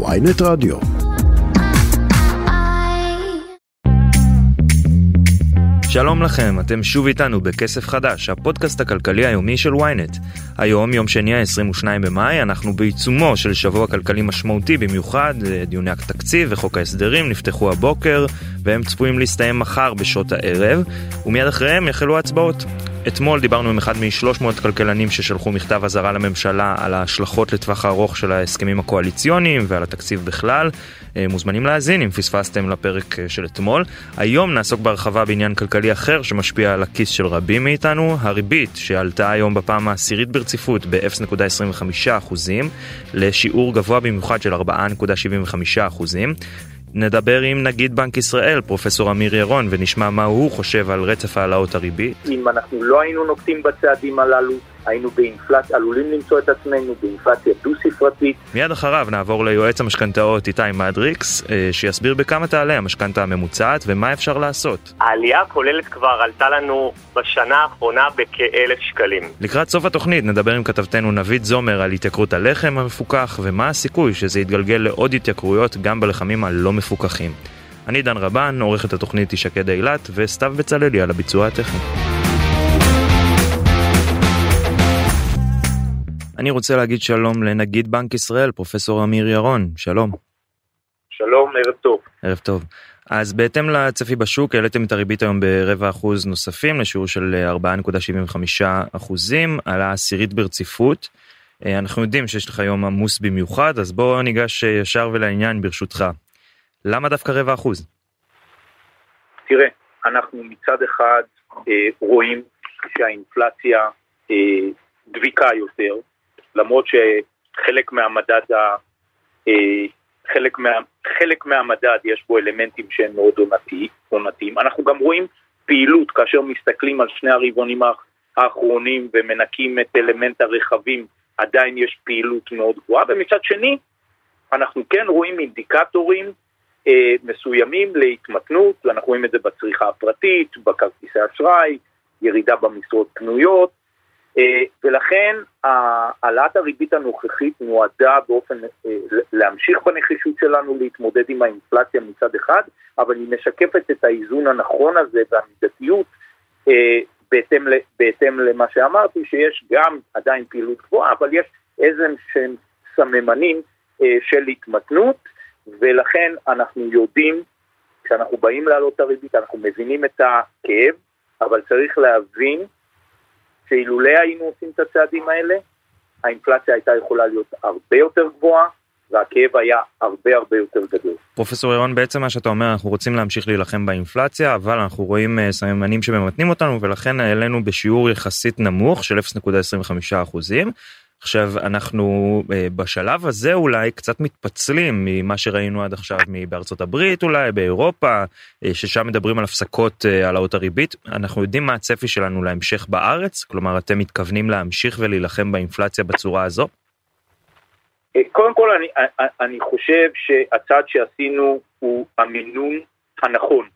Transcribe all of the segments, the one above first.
ויינט רדיו. שלום לכם, אתם שוב איתנו בכסף חדש, הפודקאסט הכלכלי היומי של ynet. היום, יום שני ה-22 במאי, אנחנו בעיצומו של שבוע כלכלי משמעותי במיוחד, דיוני התקציב וחוק ההסדרים נפתחו הבוקר, והם צפויים להסתיים מחר בשעות הערב, ומיד אחריהם יחלו ההצבעות. אתמול דיברנו עם אחד מ-300 כלכלנים ששלחו מכתב אזהרה לממשלה על ההשלכות לטווח הארוך של ההסכמים הקואליציוניים ועל התקציב בכלל. אה, מוזמנים להאזין אם פספסתם לפרק אה, של אתמול. היום נעסוק בהרחבה בעניין כלכלי אחר שמשפיע על הכיס של רבים מאיתנו, הריבית שעלתה היום בפעם העשירית ברציפות ב-0.25% לשיעור גבוה במיוחד של 4.75%. נדבר עם נגיד בנק ישראל, פרופסור אמיר ירון, ונשמע מה הוא חושב על רצף העלאות הריבית. אם אנחנו לא היינו נוקטים בצעדים הללו, היינו באינפלציה, עלולים למצוא את עצמנו באינפלציה דו-ספרתית. מיד אחריו נעבור ליועץ המשכנתאות איתי מדריקס, אה, שיסביר בכמה תעלה המשכנתה הממוצעת ומה אפשר לעשות. העלייה הכוללת כבר עלתה לנו בשנה האחרונה בכאלף שקלים. לקראת סוף התוכנית נדבר עם כתבתנו נביד זומר על התייקרות הלחם המפוקח ומה הסיכוי שזה יתגלגל לעוד התייקרויות גם בלחמים הלא מפוקחים. אני דן רבן, עורכת התוכנית היא שקד אילת, וסתיו בצללי על הביצוע הטכני. אני רוצה להגיד שלום לנגיד בנק ישראל, פרופסור אמיר ירון, שלום. שלום, ערב טוב. ערב טוב. אז בהתאם לצפי בשוק העליתם את הריבית היום ברבע אחוז נוספים לשיעור של 4.75 אחוזים על העשירית ברציפות. אה, אנחנו יודעים שיש לך יום עמוס במיוחד אז בוא ניגש ישר ולעניין ברשותך. למה דווקא רבע אחוז? תראה, אנחנו מצד אחד אה, רואים שהאינפלציה אה, דביקה יותר, למרות שחלק מהמדד, ה, אה, חלק, מה, חלק מהמדד יש בו אלמנטים שהם מאוד עונתיים. אנחנו גם רואים פעילות כאשר מסתכלים על שני הרבעונים האחרונים ומנקים את אלמנט הרכבים, עדיין יש פעילות מאוד גבוהה, ומצד שני אנחנו כן רואים אינדיקטורים אה, מסוימים להתמתנות, ואנחנו רואים את זה בצריכה הפרטית, בכרטיסי אשראי, ירידה במשרות פנויות, ולכן העלאת הריבית הנוכחית נועדה באופן, אה, להמשיך בנחישות שלנו להתמודד עם האינפלציה מצד אחד, אבל היא משקפת את האיזון הנכון הזה והמידתיות אה, בהתאם, בהתאם למה שאמרתי, שיש גם עדיין פעילות גבוהה, אבל יש איזה שהם סממנים של התמתנות, ולכן אנחנו יודעים, כשאנחנו באים להעלות את הריבית, אנחנו מבינים את הכאב, אבל צריך להבין שאילולא היינו עושים את הצעדים האלה, האינפלציה הייתה יכולה להיות הרבה יותר גבוהה, והכאב היה הרבה הרבה יותר גדול. פרופסור ירון בעצם מה שאתה אומר אנחנו רוצים להמשיך להילחם באינפלציה אבל אנחנו רואים אה, סממנים שממתנים אותנו ולכן העלינו בשיעור יחסית נמוך של 0.25 אחוזים עכשיו אנחנו אה, בשלב הזה אולי קצת מתפצלים ממה שראינו עד עכשיו בארצות הברית אולי באירופה אה, ששם מדברים על הפסקות אה, העלאות הריבית. אנחנו יודעים מה הצפי שלנו להמשך בארץ כלומר אתם מתכוונים להמשיך ולהילחם באינפלציה בצורה הזו? קודם כל אני, אני חושב שהצעד שעשינו הוא המינון הנכון.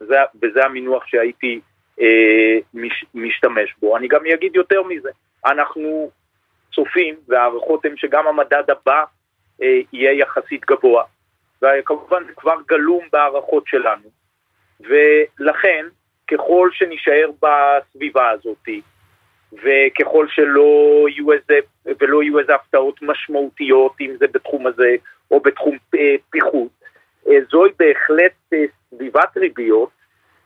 זה, וזה המינוח שהייתי אה, מש, משתמש בו. אני גם אגיד יותר מזה. אנחנו צופים, וההערכות הן שגם המדד הבא אה, יהיה יחסית גבוה. וכמובן זה כבר גלום בהערכות שלנו. ולכן, ככל שנישאר בסביבה הזאת, וככל שלא יהיו איזה, ולא יהיו איזה הפתעות משמעותיות, אם זה בתחום הזה או בתחום אה, פיחות, אה, זוהי בהחלט אה, סביבת ריביות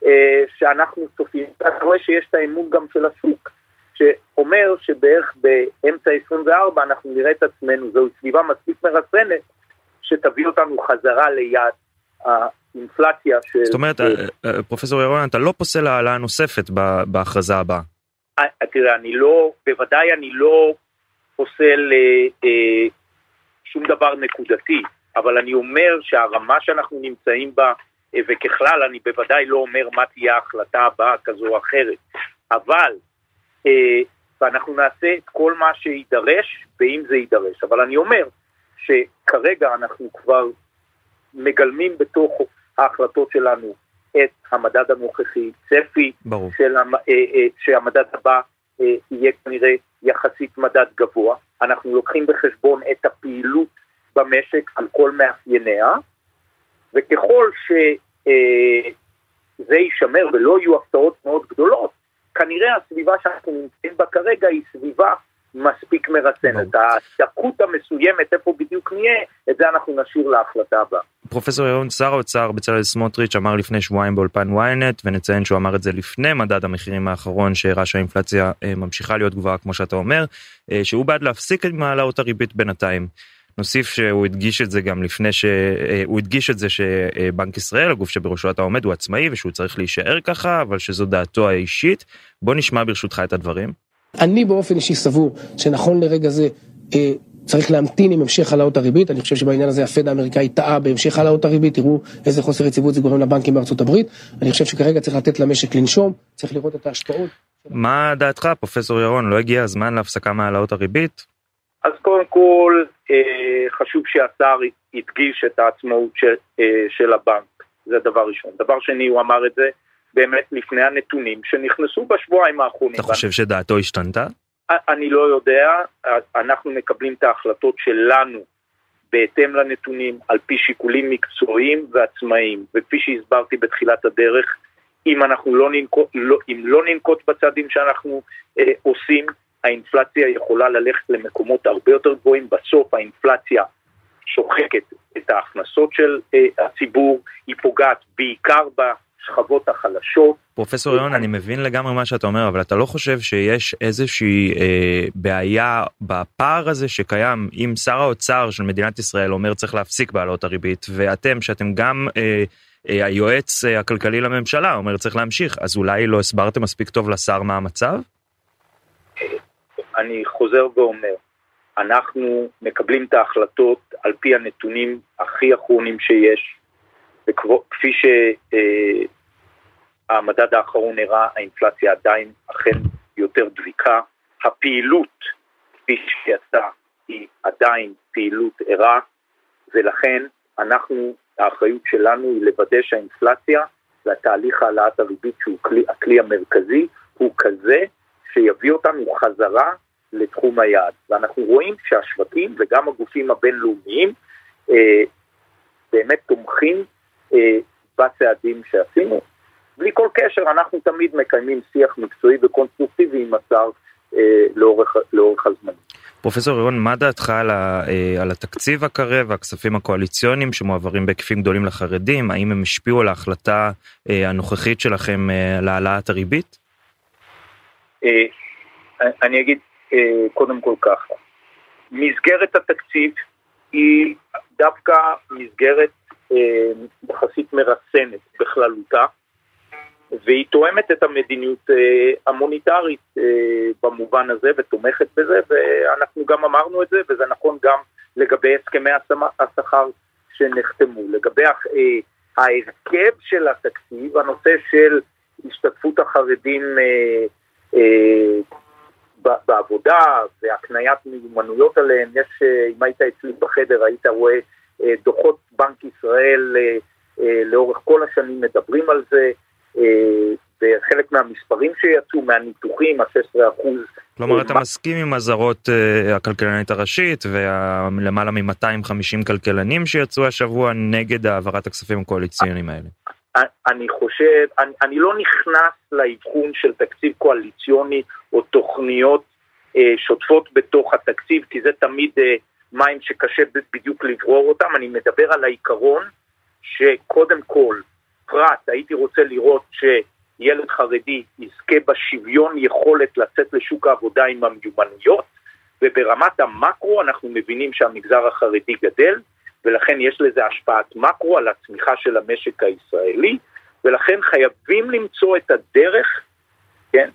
אה, שאנחנו צופים, אתה רואה שיש את האמון גם של השוק. שאומר שבערך באמצע 24 אנחנו נראה את עצמנו, זוהי סביבה מספיק מרסנת, שתביא אותנו חזרה ליעד האינפלציה של... זאת אומרת, אה, אה, פרופסור ירון, אתה לא פוסל העלאה נוספת בהכרזה הבאה. אה, תראה, אני לא, בוודאי אני לא פוסל שום דבר נקודתי, אבל אני אומר שהרמה שאנחנו נמצאים בה, וככלל אני בוודאי לא אומר מה תהיה ההחלטה הבאה כזו או אחרת, אבל אה, ואנחנו נעשה את כל מה שיידרש, ואם זה יידרש. אבל אני אומר שכרגע אנחנו כבר מגלמים בתוך ההחלטות שלנו את המדד הנוכחי, צפי של המ, אה, אה, שהמדד הבא יהיה כנראה יחסית מדד גבוה. אנחנו לוקחים בחשבון את הפעילות במשק על כל מאפייניה, וככל שזה יישמר ולא יהיו הפתעות מאוד גדולות, כנראה הסביבה שאנחנו נמצאים בה כרגע היא סביבה מספיק מרסנת. הדקות המסוימת, איפה בדיוק נהיה, את זה אנחנו נשאיר להחלטה הבאה. פרופסור ירון, שר האוצר בצלאל סמוטריץ' אמר לפני שבועיים באולפן ynet, ונציין שהוא אמר את זה לפני מדד המחירים האחרון שהראה שהאינפלציה אה, ממשיכה להיות גבוהה כמו שאתה אומר, אה, שהוא בעד להפסיק את מעלות הריבית בינתיים. נוסיף שהוא הדגיש את זה גם לפני שהוא אה, הדגיש את זה שבנק ישראל הגוף שבראשו אתה עומד הוא עצמאי ושהוא צריך להישאר ככה אבל שזו דעתו האישית בוא נשמע ברשותך את הדברים. אני באופן אישי סבור שנכון לרגע זה אה, צריך להמתין עם המשך העלאות הריבית, אני חושב שבעניין הזה הפד האמריקאי טעה בהמשך העלאות הריבית, תראו איזה חוסר יציבות זה גורם לבנקים בארצות הברית, אני חושב שכרגע צריך לתת למשק לנשום, צריך לראות את ההשפעות. מה דעתך פרופסור ירון, לא הגיע הזמן להפסקה מהעלאות הריבית? אז קודם כל אה, חשוב שהשר ידגיש את העצמאות של, אה, של הבנק, זה דבר ראשון. דבר שני, הוא אמר את זה באמת לפני הנתונים שנכנסו בשבועיים האחרונים. אתה חושב שדעתו השתנתה? אני לא יודע, אנחנו מקבלים את ההחלטות שלנו בהתאם לנתונים, על פי שיקולים מקצועיים ועצמאיים, וכפי שהסברתי בתחילת הדרך, אם אנחנו לא ננקוט, לא, אם לא ננקוט בצעדים שאנחנו אה, עושים, האינפלציה יכולה ללכת למקומות הרבה יותר גבוהים, בסוף האינפלציה שוחקת את ההכנסות של אה, הציבור, היא פוגעת בעיקר בשכבות החלשות. פרופסור יון, אני מבין לגמרי מה שאתה אומר, אבל אתה לא חושב שיש איזושהי אה, בעיה בפער הזה שקיים אם שר האוצר של מדינת ישראל אומר צריך להפסיק בעלות הריבית, ואתם, שאתם גם... אה, אה, היועץ אה, הכלכלי לממשלה אומר צריך להמשיך אז אולי לא הסברתם מספיק טוב לשר מה המצב? אני חוזר ואומר, אנחנו מקבלים את ההחלטות על פי הנתונים הכי אחרונים שיש, וכפי שהמדד האחרון הראה, האינפלציה עדיין אכן יותר דביקה. הפעילות, כפי שיצא, היא עדיין פעילות ערה, ולכן אנחנו, האחריות שלנו היא לוודא שהאינפלציה והתהליך העלאת הריבית, שהוא כלי, הכלי המרכזי, הוא כזה שיביא אותנו חזרה לתחום היעד. ואנחנו רואים שהשווקים וגם הגופים הבינלאומיים אה, באמת תומכים אה, בצעדים שעשינו. בלי כל קשר, אנחנו תמיד מקיימים שיח מקצועי וקונסטרוקטיבי עם השר אה, לאורך, לאורך הזמן. פרופסור ירון, מה דעתך על, ה, אה, על התקציב הקרב והכספים הקואליציוניים שמועברים בהיקפים גדולים לחרדים? האם הם השפיעו על ההחלטה אה, הנוכחית שלכם אה, להעלאת הריבית? אה, אני אגיד אה, קודם כל ככה, מסגרת התקציב היא דווקא מסגרת אה, יחסית מרסנת בכללותה, והיא תואמת את המדיניות המוניטרית במובן הזה ותומכת בזה, ואנחנו גם אמרנו את זה, וזה נכון גם לגבי הסכמי השכר שנחתמו. לגבי ההרכב של התקציב, הנושא של השתתפות החרדים בעבודה והקניית מיומנויות עליהם, יש, אה, אם היית אצלי בחדר היית רואה אה, דוחות בנק ישראל אה, לאורך כל השנים מדברים על זה, וחלק מהמספרים שיצאו מהניתוחים, ה-16 אחוז. כלומר אתה מסכים עם אזהרות הכלכלנית הראשית ולמעלה מ-250 כלכלנים שיצאו השבוע נגד העברת הכספים הקואליציוניים האלה. אני חושב, אני, אני לא נכנס לאבחון של תקציב קואליציוני או תוכניות אה, שוטפות בתוך התקציב, כי זה תמיד אה, מים שקשה בדיוק לברור אותם, אני מדבר על העיקרון שקודם כל, פרט, הייתי רוצה לראות שילד חרדי יזכה בשוויון יכולת לצאת לשוק העבודה עם המיומנויות, וברמת המקרו אנחנו מבינים שהמגזר החרדי גדל, ולכן יש לזה השפעת מקרו על הצמיחה של המשק הישראלי, ולכן חייבים למצוא את הדרך, כן,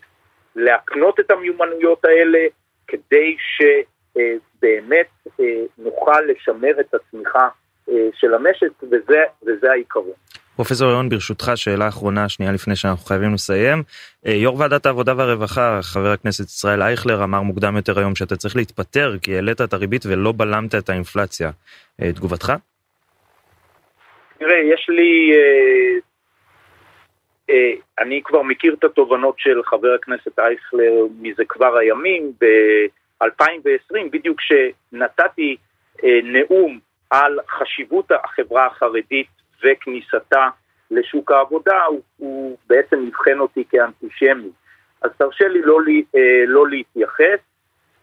להקנות את המיומנויות האלה כדי שבאמת אה, נוכל לשמר את הצמיחה אה, של המשק, וזה, וזה העיקרון. פרופסור ירון ברשותך שאלה אחרונה שנייה לפני שאנחנו חייבים לסיים. אה, יו"ר ועדת העבודה והרווחה חבר הכנסת ישראל אייכלר אמר מוקדם יותר היום שאתה צריך להתפטר כי העלית את הריבית ולא בלמת את האינפלציה. אה, תגובתך? תראה יש לי אה, אני כבר מכיר את התובנות של חבר הכנסת אייכלר מזה כבר הימים ב-2020 בדיוק כשנתתי נאום על חשיבות החברה החרדית וכניסתה לשוק העבודה, הוא, הוא בעצם נבחן אותי כאנטישמי. אז תרשה לי לא, אה, לא להתייחס,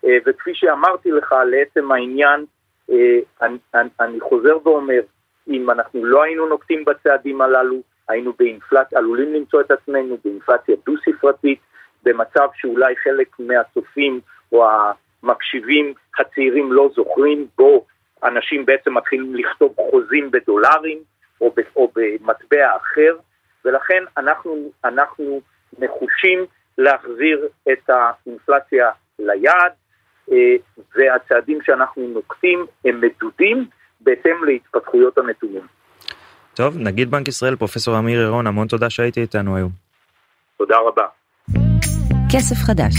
אה, וכפי שאמרתי לך, לעצם העניין, אה, אני, אני חוזר ואומר, אם אנחנו לא היינו נוקטים בצעדים הללו, היינו באינפלציה, עלולים למצוא את עצמנו באינפלציה דו-ספרתית, במצב שאולי חלק מהצופים או המקשיבים הצעירים לא זוכרים, בו אנשים בעצם מתחילים לכתוב חוזים בדולרים או, ב, או במטבע אחר, ולכן אנחנו, אנחנו נחושים להחזיר את האינפלציה ליעד, אה, והצעדים שאנחנו נוקטים הם מדודים בהתאם להתפתחויות הנתונים. טוב, נגיד בנק ישראל, פרופסור אמיר ירון, המון תודה שהייתי איתנו היום. תודה רבה. כסף חדש.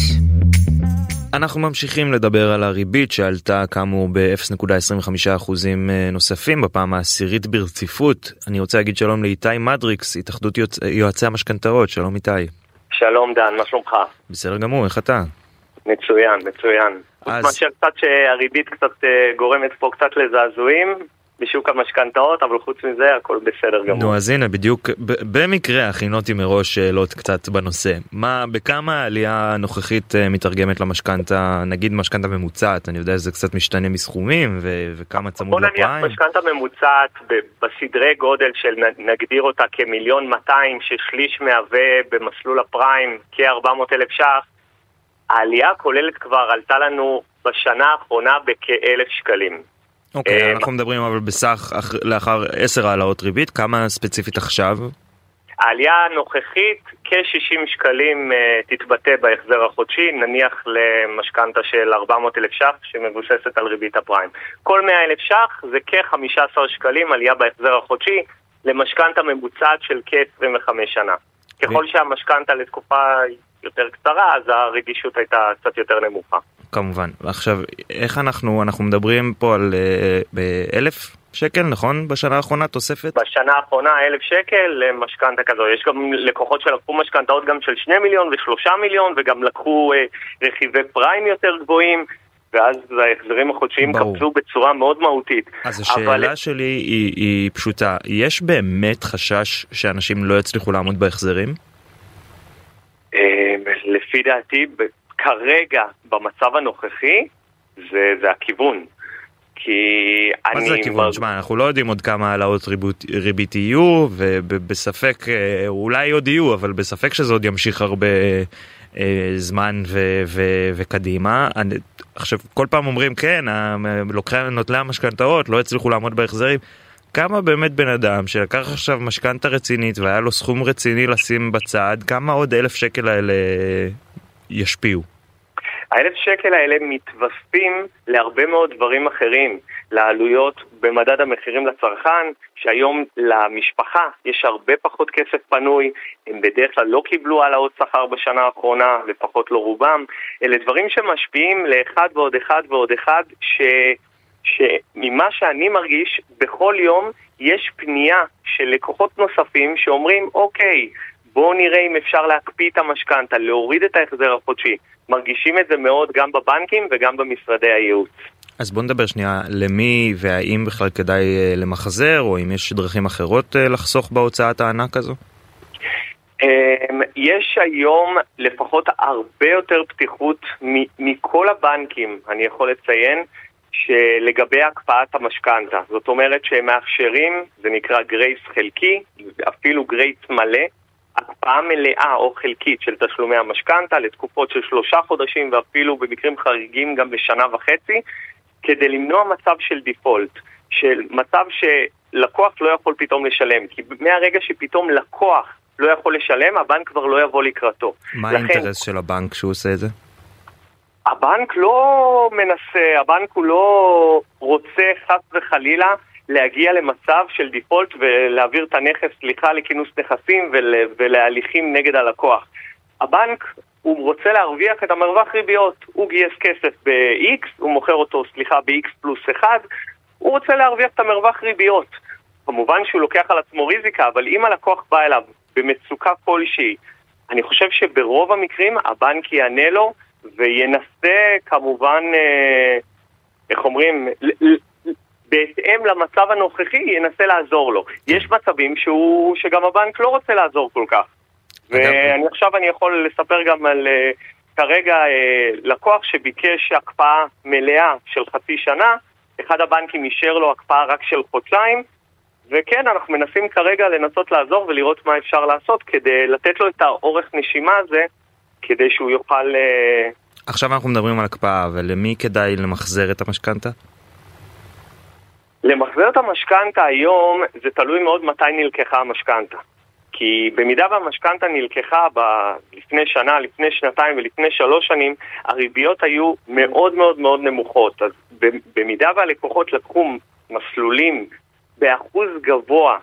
אנחנו ממשיכים לדבר על הריבית שעלתה כאמור ב-0.25% אה, נוספים בפעם העשירית ברציפות. אני רוצה להגיד שלום לאיתי מדריקס, התאחדות יוצ... יועצי המשכנתאות, שלום איתי. שלום דן, מה שלומך? בסדר גמור, איך אתה? מצוין, מצוין. אז... מאשר קצת שהריבית קצת אה, גורמת פה קצת לזעזועים, בשוק המשכנתאות, אבל חוץ מזה הכל בסדר גמור. נו, אז הנה, בדיוק, במקרה הכינותי מראש שאלות קצת בנושא. מה, בכמה העלייה הנוכחית אה, מתרגמת למשכנתה, נגיד משכנתה ממוצעת, אני יודע שזה קצת משתנה מסכומים, ו- וכמה צמוד לפריים? בוא נניח משכנתה ממוצעת בסדרי גודל של נגדיר אותה כמיליון 200, ששליש מהווה במסלול הפריים כ-400 אלף ש"ח, העלייה הכוללת כבר עלתה לנו בשנה האחרונה בכאלף שקלים. אוקיי, okay, אה, אנחנו מדברים אבל בסך לאחר עשר העלאות ריבית, כמה ספציפית עכשיו? העלייה הנוכחית, כ-60 שקלים uh, תתבטא בהחזר החודשי, נניח למשכנתה של 400 אלף ש"ח שמבוססת על ריבית הפריים. כל 100 אלף ש"ח זה כ-15 שקלים עלייה בהחזר החודשי למשכנתה ממוצעת של כ-25 שנה. ככל שהמשכנתה לתקופה יותר קצרה, אז הרגישות הייתה קצת יותר נמוכה. כמובן. עכשיו, איך אנחנו, אנחנו מדברים פה על אה, באלף שקל, נכון? בשנה האחרונה תוספת? בשנה האחרונה אלף שקל למשכנתה כזו. יש גם לקוחות שלקחו משכנתאות גם של שני מיליון ושלושה מיליון, וגם לקחו אה, רכיבי פריים יותר גבוהים. ואז ההחזרים החודשיים קפצו בצורה מאוד מהותית. אז השאלה אבל... שלי היא, היא פשוטה, יש באמת חשש שאנשים לא יצליחו לעמוד בהחזרים? אה, לפי דעתי, כרגע, במצב הנוכחי, זה, זה הכיוון. כי אני... מה זה הכיוון? תשמע, אנחנו לא יודעים עוד כמה העלאות ריבית יהיו, ובספק, אה, אולי עוד יהיו, אבל בספק שזה עוד ימשיך הרבה אה, זמן ו- ו- וקדימה. אני, עכשיו, כל פעם אומרים, כן, לוקחי נוטלי המשכנתאות לא הצליחו לעמוד בהחזרים. כמה באמת בן אדם שלקח עכשיו משכנתה רצינית והיה לו סכום רציני לשים בצד, כמה עוד אלף שקל האלה ישפיעו? האלף שקל האלה מתווספים להרבה מאוד דברים אחרים, לעלויות במדד המחירים לצרכן, שהיום למשפחה יש הרבה פחות כסף פנוי, הם בדרך כלל לא קיבלו העלאות שכר בשנה האחרונה, לפחות לא רובם, אלה דברים שמשפיעים לאחד ועוד אחד ועוד אחד, ש... שממה שאני מרגיש, בכל יום יש פנייה של לקוחות נוספים שאומרים, אוקיי, בואו נראה אם אפשר להקפיא את המשכנתה, להוריד את ההחזר החודשי. מרגישים את זה מאוד גם בבנקים וגם במשרדי הייעוץ. אז בוא נדבר שנייה למי והאם בכלל כדאי אה, למחזר, או אם יש דרכים אחרות אה, לחסוך בהוצאת הענק הזו? אמ, יש היום לפחות הרבה יותר פתיחות מכל הבנקים, אני יכול לציין, שלגבי הקפאת המשכנתה. זאת אומרת שהם מאפשרים, זה נקרא grace חלקי, אפילו grace מלא, הקפאה מלאה או חלקית של תשלומי המשכנתה לתקופות של שלושה חודשים ואפילו במקרים חריגים גם בשנה וחצי, כדי למנוע מצב של default, של מצב שלקוח לא יכול פתאום לשלם, כי מהרגע שפתאום לקוח לא יכול לשלם, הבנק כבר לא יבוא לקראתו. מה לכן, האינטרס של הבנק שהוא עושה את זה? הבנק לא מנסה, הבנק הוא לא רוצה חס וחלילה להגיע למצב של דיפולט ולהעביר את הנכס, סליחה, לכינוס נכסים ול, ולהליכים נגד הלקוח. הבנק, הוא רוצה להרוויח את המרווח ריביות. הוא גייס כסף ב-X, הוא מוכר אותו, סליחה, ב-X פלוס 1, הוא רוצה להרוויח את המרווח ריביות. כמובן שהוא לוקח על עצמו ריזיקה, אבל אם הלקוח בא אליו במצוקה כלשהי, אני חושב שברוב המקרים הבנק יענה לו וינסה כמובן, אה, איך אומרים, בהתאם למצב הנוכחי ינסה לעזור לו. יש מצבים שהוא, שגם הבנק לא רוצה לעזור כל כך. ואני עכשיו אני יכול לספר גם על uh, כרגע uh, לקוח שביקש הקפאה מלאה של חצי שנה, אחד הבנקים אישר לו הקפאה רק של חודשיים, וכן, אנחנו מנסים כרגע לנסות לעזור ולראות מה אפשר לעשות כדי לתת לו את האורך נשימה הזה, כדי שהוא יוכל... עכשיו אנחנו מדברים על הקפאה, ולמי כדאי למחזר את המשכנתה? למחזר את המשכנתה היום זה תלוי מאוד מתי נלקחה המשכנתה. כי במידה והמשכנתה נלקחה ב... לפני שנה, לפני שנתיים ולפני שלוש שנים, הריביות היו מאוד מאוד מאוד נמוכות. אז במידה והלקוחות לקחו מסלולים באחוז גבוה,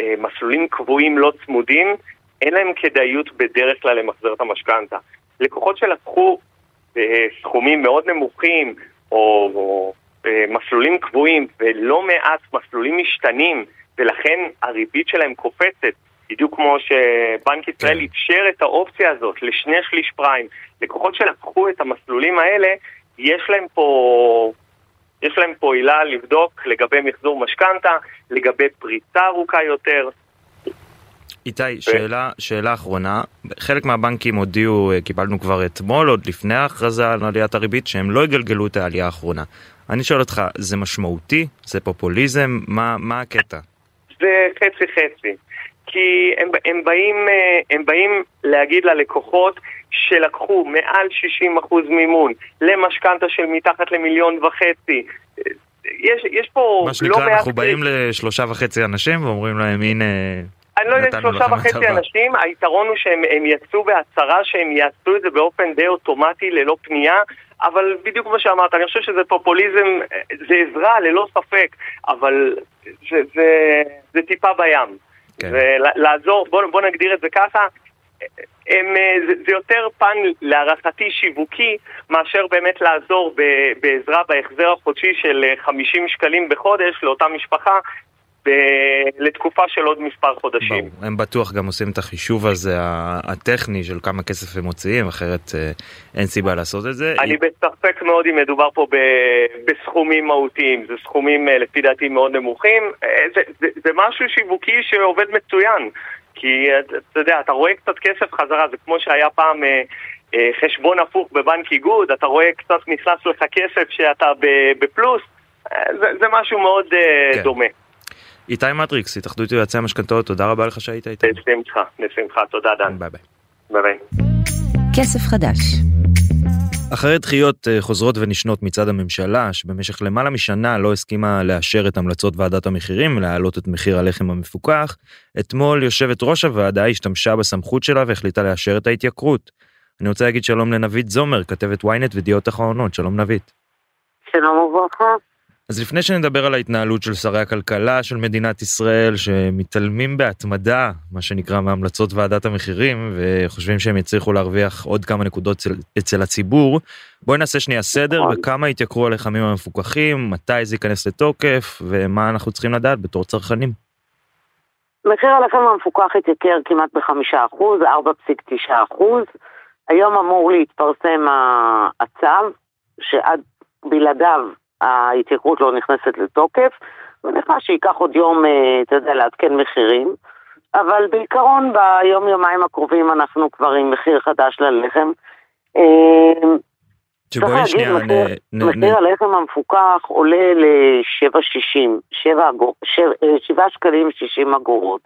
אה, מסלולים קבועים לא צמודים, אין להם כדאיות בדרך כלל למחזר את המשכנתה. לקוחות שלקחו סכומים מאוד נמוכים, או, או אה, מסלולים קבועים, ולא מעט מסלולים משתנים, ולכן הריבית שלהם קופצת, בדיוק כמו שבנק ישראל כן. אפשר את האופציה הזאת לשני שליש פריים. לקוחות שלקחו את המסלולים האלה, יש להם פה... יש להם פה עילה לבדוק לגבי מחזור משכנתה, לגבי פריצה ארוכה יותר. איתי. שאלה, שאלה אחרונה, חלק מהבנקים הודיעו, אה, קיבלנו כבר אתמול, עוד לפני ההכרזה על עליית הריבית, שהם לא יגלגלו את העלייה האחרונה. אני שואל אותך, זה משמעותי? זה פופוליזם? מה, מה הקטע? זה חצי חצי. כי הם, הם, באים, אה, הם באים להגיד ללקוחות שלקחו מעל 60% מימון למשכנתה של מתחת למיליון וחצי. יש, יש פה לא מעט... מה שנקרא, אנחנו באים לשלושה וחצי אנשים ואומרים להם, הנה... אני לא יודע, שלושה וחצי אנשים, היתרון הוא שהם יצאו בהצהרה שהם יעשו את זה באופן די אוטומטי, ללא פנייה, אבל בדיוק כמו שאמרת, אני חושב שזה פופוליזם, זה עזרה ללא ספק, אבל זה, זה, זה טיפה בים. כן. ולעזור, בוא, בוא נגדיר את זה ככה, הם, זה, זה יותר פן להערכתי שיווקי מאשר באמת לעזור ב, בעזרה בהחזר החודשי של 50 שקלים בחודש לאותה משפחה ב- לתקופה של עוד מספר חודשים. ברור, הם בטוח גם עושים את החישוב הזה הטכני של כמה כסף הם מוציאים, אחרת אה, אין סיבה לעשות את זה. אני בספק מאוד אם מדובר פה ב- בסכומים מהותיים, זה סכומים אה, לפי דעתי מאוד נמוכים, אה, זה, זה, זה משהו שיווקי שעובד מצוין, כי אתה יודע, אתה רואה קצת כסף חזרה, זה כמו שהיה פעם... חשבון הפוך בבנק איגוד, אתה רואה קצת נכנס לך כסף שאתה בפלוס, זה, זה משהו מאוד כן. דומה. איתי מטריקס, התאחדות יועצי המשכנתאות, תודה רבה לך שהיית איתנו. בשמחה, בשמחה, תודה דן. ביי ביי. ביי ביי. כסף חדש. אחרי דחיות אה, חוזרות ונשנות מצד הממשלה, שבמשך למעלה משנה לא הסכימה לאשר את המלצות ועדת המחירים ולהעלות את מחיר הלחם המפוקח, אתמול יושבת ראש הוועדה השתמשה בסמכות שלה והחליטה לאשר את ההתייקרות. אני רוצה להגיד שלום לנבית זומר, כתבת ynet וידיעות אחרונות, שלום נבית. שלום וברכה. אז לפני שנדבר על ההתנהלות של שרי הכלכלה של מדינת ישראל, שמתעלמים בהתמדה, מה שנקרא, מהמלצות ועדת המחירים, וחושבים שהם יצליחו להרוויח עוד כמה נקודות אצל, אצל הציבור, בואי נעשה שנייה סדר נכון. בכמה יתייקרו הלחמים המפוקחים, מתי זה ייכנס לתוקף, ומה אנחנו צריכים לדעת בתור צרכנים. מחיר הלחם המפוקח התייקר כמעט בחמישה אחוז, ארבע פסיק תשעה אחוז. היום אמור להתפרסם הצו, שעד בלעדיו ההתייקרות לא נכנסת לתוקף, מניחה שייקח עוד יום, אה, אתה יודע, לעדכן מחירים, אבל בעיקרון ביום-יומיים הקרובים אנחנו כבר עם מחיר חדש ללחם. אה, שבואי שנייה, מחיר, נ, מחיר נ... הלחם המפוקח עולה ל-7.60, 7, 7 שקלים 60 אגורות,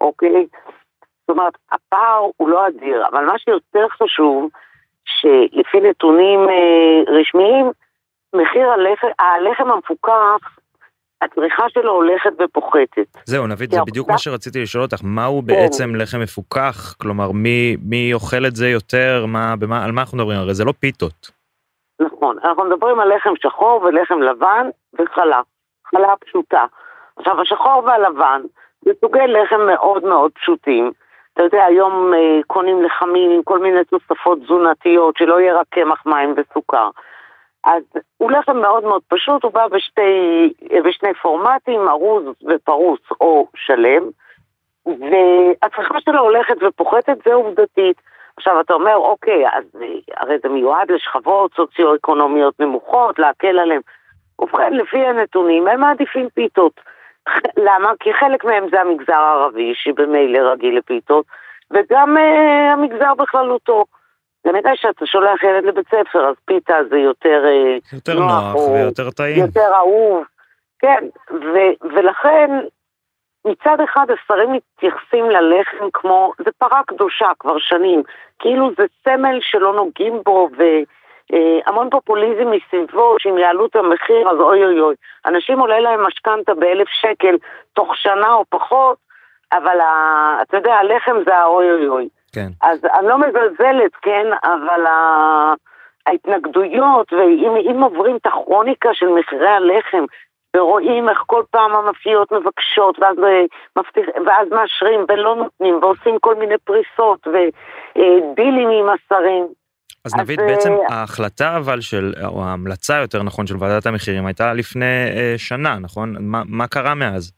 אוקיי? זאת אומרת, הפער הוא לא אדיר, אבל מה שיותר חשוב, שלפי נתונים אה, רשמיים, מחיר הלחם, הלחם המפוקח, הצריכה שלו הולכת ופוחתת. זהו, נבית, זה בדיוק מה שרציתי לשאול אותך, מהו כן. בעצם לחם מפוקח? כלומר, מי, מי אוכל את זה יותר? מה, במה, על מה אנחנו מדברים? הרי זה לא פיתות. נכון, אנחנו מדברים על לחם שחור ולחם לבן וחלה, חלה פשוטה. עכשיו, השחור והלבן זה סוגי לחם מאוד מאוד פשוטים. אתה יודע, היום אה, קונים לחמים עם כל מיני תוספות תזונתיות, שלא יהיה רק קמח מים וסוכר. אז הוא לחם מאוד מאוד פשוט, הוא בא בשתי, בשני פורמטים, ארוז ופרוס או שלם, והצריכה שלו הולכת ופוחתת, זה עובדתית. עכשיו אתה אומר, אוקיי, אז הרי זה מיועד לשכבות סוציו-אקונומיות נמוכות, להקל עליהם. ובכן, לפי הנתונים, הם מעדיפים פיתות. למה? כי חלק מהם זה המגזר הערבי, שבמילא רגיל לפיתות, וגם uh, המגזר בכללותו. כנראה שאתה שולח ילד לבית ספר, אז פיתה זה יותר, uh, יותר נוח, נוח ויותר טעים. יותר אהוב. כן, ו- ולכן מצד אחד השרים מתייחסים ללחם כמו, זה פרה קדושה כבר שנים, כאילו זה סמל שלא נוגעים בו והמון אה, פופוליזם מסביבו, שאם יעלו את המחיר אז אוי אוי אוי. אנשים עולה להם משכנתה באלף שקל תוך שנה או פחות, אבל ה, אתה יודע, הלחם זה האוי אוי אוי. כן. אז אני לא מזלזלת, כן, אבל ה... ההתנגדויות, ואם עוברים את הכרוניקה של מחירי הלחם, ורואים איך כל פעם המאפיות מבקשות, ואז, אה, מבטיח, ואז מאשרים ולא נותנים, ועושים כל מיני פריסות ודילים עם השרים. אז בעצם אה, ההחלטה אבל של, או ההמלצה יותר נכון של ועדת המחירים הייתה לפני אה, שנה, נכון? מה, מה קרה מאז?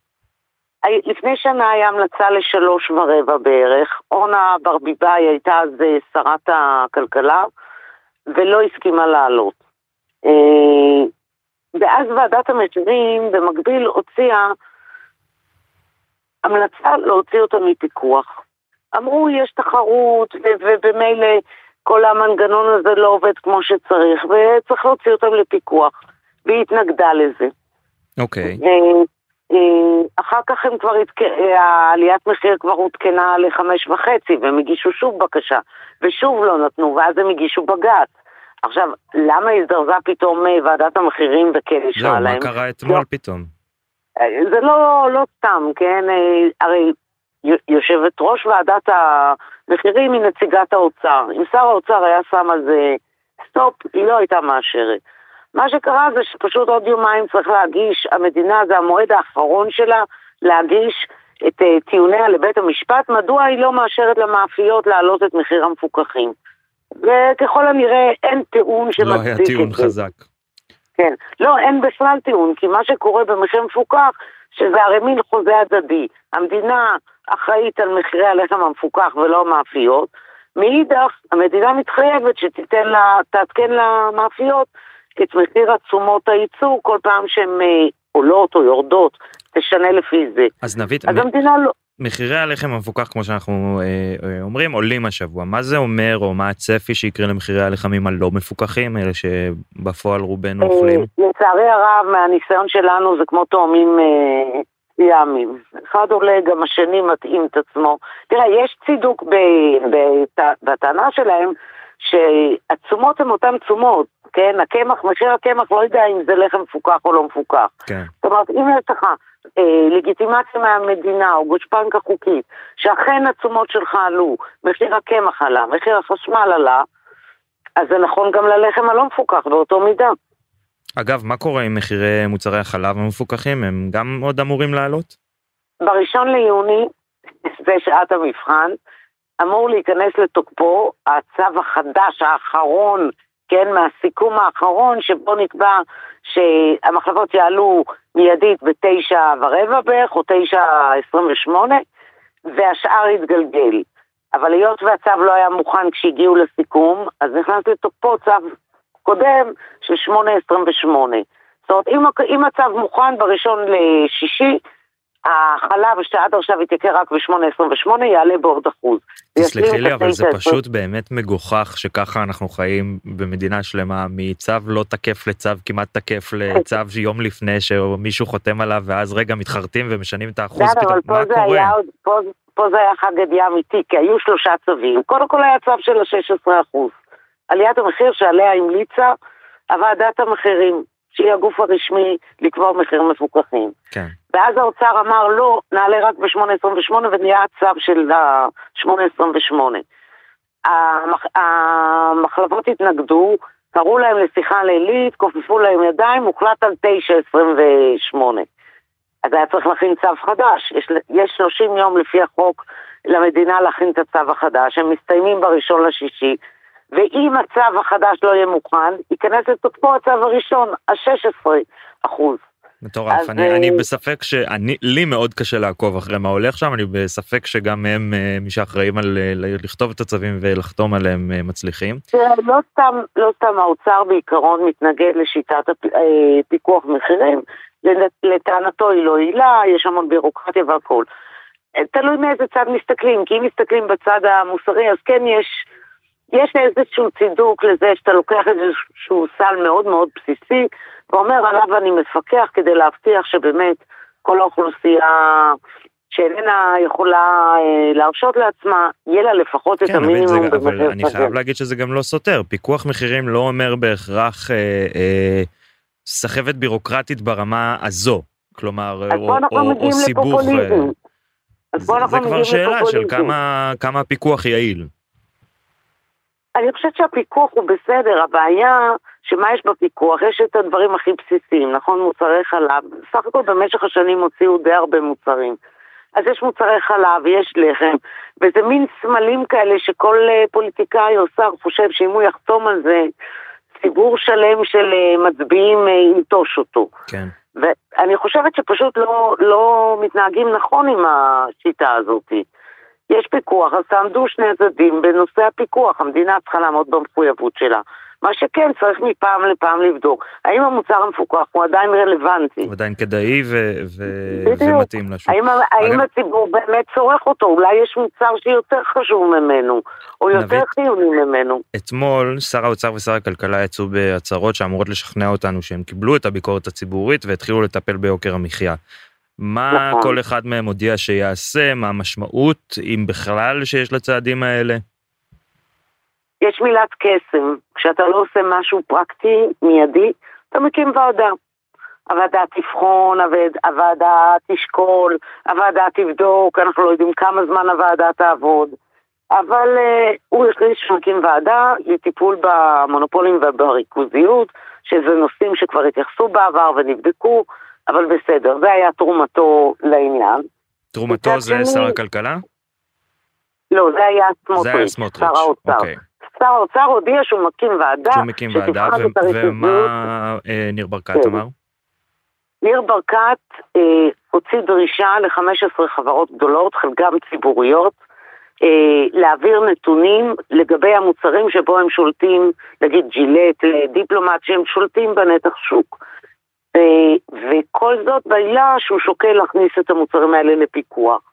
לפני שנה היה המלצה לשלוש ורבע בערך. אורנה ברביבאי הייתה אז שרת הכלכלה, ולא הסכימה לעלות. ואז ועדת המחירים במקביל הוציאה המלצה להוציא אותה מפיקוח. אמרו יש תחרות ובמילא כל המנגנון הזה לא עובד כמו שצריך וצריך להוציא אותם לפיקוח. והיא התנגדה לזה. אוקיי. Okay. אחר כך הם כבר, העליית מחיר כבר עודכנה לחמש וחצי והם הגישו שוב בקשה ושוב לא נתנו ואז הם הגישו בג"ץ. עכשיו, למה הזדרזה פתאום אה, ועדת המחירים וכן אישרה להם? זהו, מה קרה אתמול פתאום? אה, זה לא, לא סתם, כן? אה, הרי יושבת ראש ועדת המחירים היא נציגת האוצר. אם שר האוצר היה שם על זה סטופ, היא לא הייתה מאשרת. מה שקרה זה שפשוט עוד יומיים צריך להגיש, המדינה זה המועד האחרון שלה להגיש את טיעוניה לבית המשפט, מדוע היא לא מאשרת למאפיות להעלות את מחיר המפוקחים. וככל הנראה אין טיעון שמצדיק את זה. לא היה טיעון חזק. כן, לא, אין בכלל טיעון, כי מה שקורה במחיר מפוקח, שזה הרי מין חוזה הדדי. המדינה אחראית על מחירי הלחם המפוקח ולא המאפיות. מאידך, המדינה מתחייבת שתיתן לה, תעדכן למאפיות את מחיר התשומות הייצור כל פעם שהן אה, עולות או יורדות, תשנה לפי זה. אז נביא... אז מ... המדינה לא... מחירי הלחם המפוקח כמו שאנחנו אה, אה, אומרים עולים השבוע מה זה אומר או מה הצפי שיקרה למחירי הלחמים הלא מפוקחים אלה שבפועל רובנו אה, אוכלים? לצערי הרב מהניסיון שלנו זה כמו תאומים אה, ימים אחד עולה גם השני מתאים את עצמו תראה יש צידוק ב, בטענה שלהם שהתשומות הן אותן תשומות כן הקמח מחיר הקמח לא יודע אם זה לחם מפוקח או לא מפוקח כן. זאת אומרת אם יש לך אה, לגיטימציה מהמדינה או גושפנקה חוקית, שאכן התשומות שלך עלו, מחיר הקמח עלה, מחיר החשמל עלה, אז זה נכון גם ללחם הלא מפוקח באותו מידה. אגב, מה קורה עם מחירי מוצרי החלב המפוקחים? הם גם עוד אמורים לעלות? בראשון ליוני, זה שעת המבחן, אמור להיכנס לתוקפו הצו החדש, האחרון, כן, מהסיכום האחרון, שבו נקבע שהמחלבות יעלו מיידית בתשע ורבע בערך, או תשע עשרים ושמונה, והשאר יתגלגל. אבל היות והצו לא היה מוכן כשהגיעו לסיכום, אז נכנס לתוקפו צו קודם של שמונה עשרים ושמונה. זאת אומרת, אם, אם הצו מוכן בראשון לשישי, החלב שעד עכשיו התייקר רק ב-8.28 יעלה בעוד אחוז. תסלחי לי אבל זה פשוט באמת מגוחך שככה אנחנו חיים במדינה שלמה מצו לא תקף לצו כמעט תקף לצו יום לפני שמישהו חותם עליו ואז רגע מתחרטים ומשנים את האחוז פתאום מה קורה? פה, זה היה חג ידיעה אמיתי כי היו שלושה צווים קודם כל היה צו של ה-16 אחוז עליית המחיר שעליה המליצה הוועדת המחירים שהיא הגוף הרשמי לקבוע מחירים מפוקחים. כן. ואז האוצר אמר לא, נעלה רק ב-8.28 ונהיה הצו של ה-8.28. המח... המחלבות התנגדו, קראו להם לשיחה לילית, כופפו להם ידיים, הוחלט על 9.28. אז היה צריך להכין צו חדש, יש, יש 30 יום לפי החוק למדינה להכין את הצו החדש, הם מסתיימים בראשון לשישי, ואם הצו החדש לא יהיה מוכן, ייכנס לתוקפו הצו הראשון, ה-16 אחוז. מטורף, אני, אני בספק שאני, לי מאוד קשה לעקוב אחרי מה הולך שם, אני בספק שגם הם, מי שאחראים על לכתוב את הצווים ולחתום עליהם מצליחים. לא סתם, לא סתם האוצר בעיקרון מתנגד לשיטת פיקוח מחירים, לטענתו היא לא עילה, יש המון בירוקרטיה והכל. תלוי מאיזה צד מסתכלים, כי אם מסתכלים בצד המוסרי, אז כן יש, יש איזשהו צידוק לזה שאתה לוקח איזשהו סל מאוד מאוד בסיסי, ואומר עליו אני מפקח כדי להבטיח שבאמת כל האוכלוסייה שאיננה יכולה אה, להרשות לעצמה, יהיה לה לפחות כן, את המינימום במחיר כזה. אבל אני חייב להגיד שזה גם לא סותר, פיקוח מחירים לא אומר בהכרח אה, אה, סחבת בירוקרטית ברמה הזו, כלומר, או, או, או סיבוך. אה, אז בוא אנחנו מגיעים לפופוליזם. זה כבר שאלה של כמה, כמה הפיקוח יעיל. אני חושבת שהפיקוח הוא בסדר, הבעיה שמה יש בפיקוח? יש את הדברים הכי בסיסיים, נכון? מוצרי חלב, בסך הכל במשך השנים הוציאו די הרבה מוצרים. אז יש מוצרי חלב, יש לחם, וזה מין סמלים כאלה שכל אה, פוליטיקאי או שר חושב שאם הוא יחתום על זה, ציבור שלם של אה, מצביעים אה, ינטוש אותו. כן. ואני חושבת שפשוט לא, לא מתנהגים נכון עם השיטה הזאת. יש פיקוח, אז תעמדו שני הצדדים בנושא הפיקוח, המדינה צריכה לעמוד במחויבות שלה. מה שכן, צריך מפעם לפעם לבדוק. האם המוצר המפוקח הוא עדיין רלוונטי? הוא עדיין כדאי ו- ו- ומתאים לשוק. האם, אגב... האם הציבור באמת צורך אותו? אולי יש מוצר שיותר חשוב ממנו, או יותר נבית... חיוני ממנו. אתמול שר האוצר ושר הכלכלה יצאו בהצהרות שאמורות לשכנע אותנו שהם קיבלו את הביקורת הציבורית והתחילו לטפל ביוקר המחיה. מה נכון. כל אחד מהם הודיע שיעשה, מה המשמעות, אם בכלל שיש לצעדים האלה? יש מילת קסם, כשאתה לא עושה משהו פרקטי, מיידי, אתה מקים ועדה. הוועדה תבחון, הוועדה תשקול, הוועדה תבדוק, אנחנו לא יודעים כמה זמן הוועדה תעבוד. אבל uh, הוא החליט שמקים ועדה לטיפול במונופולים ובריכוזיות, שזה נושאים שכבר התייחסו בעבר ונבדקו, אבל בסדר, זה היה תרומתו לעניין. תרומתו זה שר הכלכלה? לא, זה היה סמוטריץ', שר האוצר. אוקיי. שר האוצר הודיע שהוא מקים ועדה, שהוא מקים ועדה, ומה אה, ניר ברקת כן. אמר? ניר ברקת אה, הוציא דרישה ל-15 חברות גדולות, חלקם ציבוריות, אה, להעביר נתונים לגבי המוצרים שבו הם שולטים, נגיד ג'ילט, אה, דיפלומט, שהם שולטים בנתח שוק. אה, וכל זאת בעילה שהוא שוקל להכניס את המוצרים האלה לפיקוח.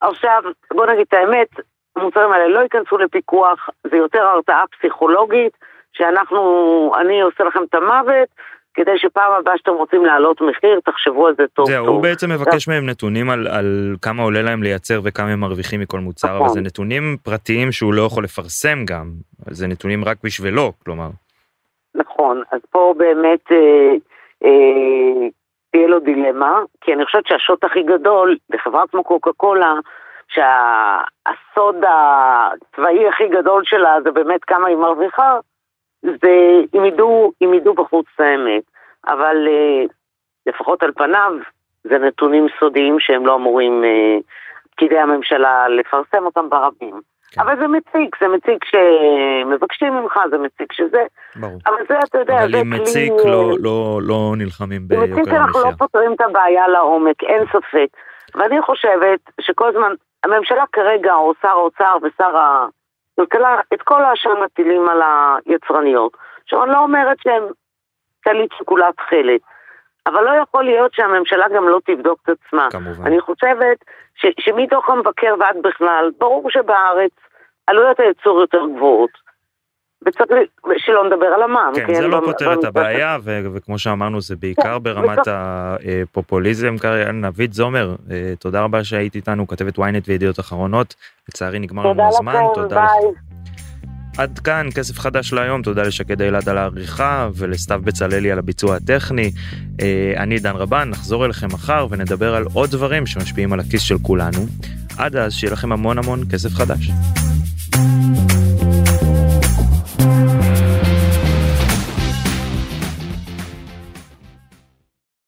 עכשיו, בוא נגיד את האמת, המוצרים האלה לא ייכנסו לפיקוח, זה יותר הרתעה פסיכולוגית, שאנחנו, אני עושה לכם את המוות, כדי שפעם הבאה שאתם רוצים להעלות מחיר, תחשבו על זה טוב זהו, טוב. הוא בעצם מבקש מהם נתונים על, על כמה עולה להם לייצר וכמה הם מרוויחים מכל מוצר, נכון. אבל זה נתונים פרטיים שהוא לא יכול לפרסם גם, זה נתונים רק בשבילו, כלומר. נכון, אז פה באמת אה, תהיה לו דילמה, כי אני חושבת שהשוט הכי גדול לחברה כמו קוקה קולה, שהסוד הצבאי הכי גדול שלה זה באמת כמה היא מרוויחה, זה אם ידעו, אם ידעו בחוץ האמת. אבל אה, לפחות על פניו, זה נתונים סודיים שהם לא אמורים אה, פקידי הממשלה לפרסם אותם ברבים. כן. אבל זה מציק, זה מציק שמבקשים ממך, זה מציק שזה. ברור. אבל זה, אתה יודע, זה כלי... אבל אם מציק, לא, לא, לא נלחמים ביוקר המחיה. מציק אנחנו לא פותרים את הבעיה לעומק, אין ספק. ואני חושבת שכל הזמן הממשלה כרגע, או שר האוצר ושר הכלכלה, את כל האשם מטילים על היצרניות. עכשיו, אני לא אומרת שהם טלית שכולה תכלת, אבל לא יכול להיות שהממשלה גם לא תבדוק את עצמה. כמובן. אני חושבת ש, שמתוך המבקר ועד בכלל, ברור שבארץ עלויות הייצור יותר גבוהות. וצריך שלא נדבר על המע"מ. כן, כן, זה לא פותר את הבעיה, וכמו שאמרנו, זה בעיקר כן, ברמת הפופוליזם. נבית זומר, אה, תודה רבה שהיית איתנו, כתבת ynet וידיעות אחרונות. לצערי נגמר לנו הזמן, תודה לך. עד כאן כסף חדש להיום, תודה לשקד אילת על העריכה ולסתיו בצללי על הביצוע הטכני. אה, אני דן רבן, נחזור אליכם מחר ונדבר על עוד דברים שמשפיעים על הכיס של כולנו. עד אז שיהיה לכם המון המון כסף חדש.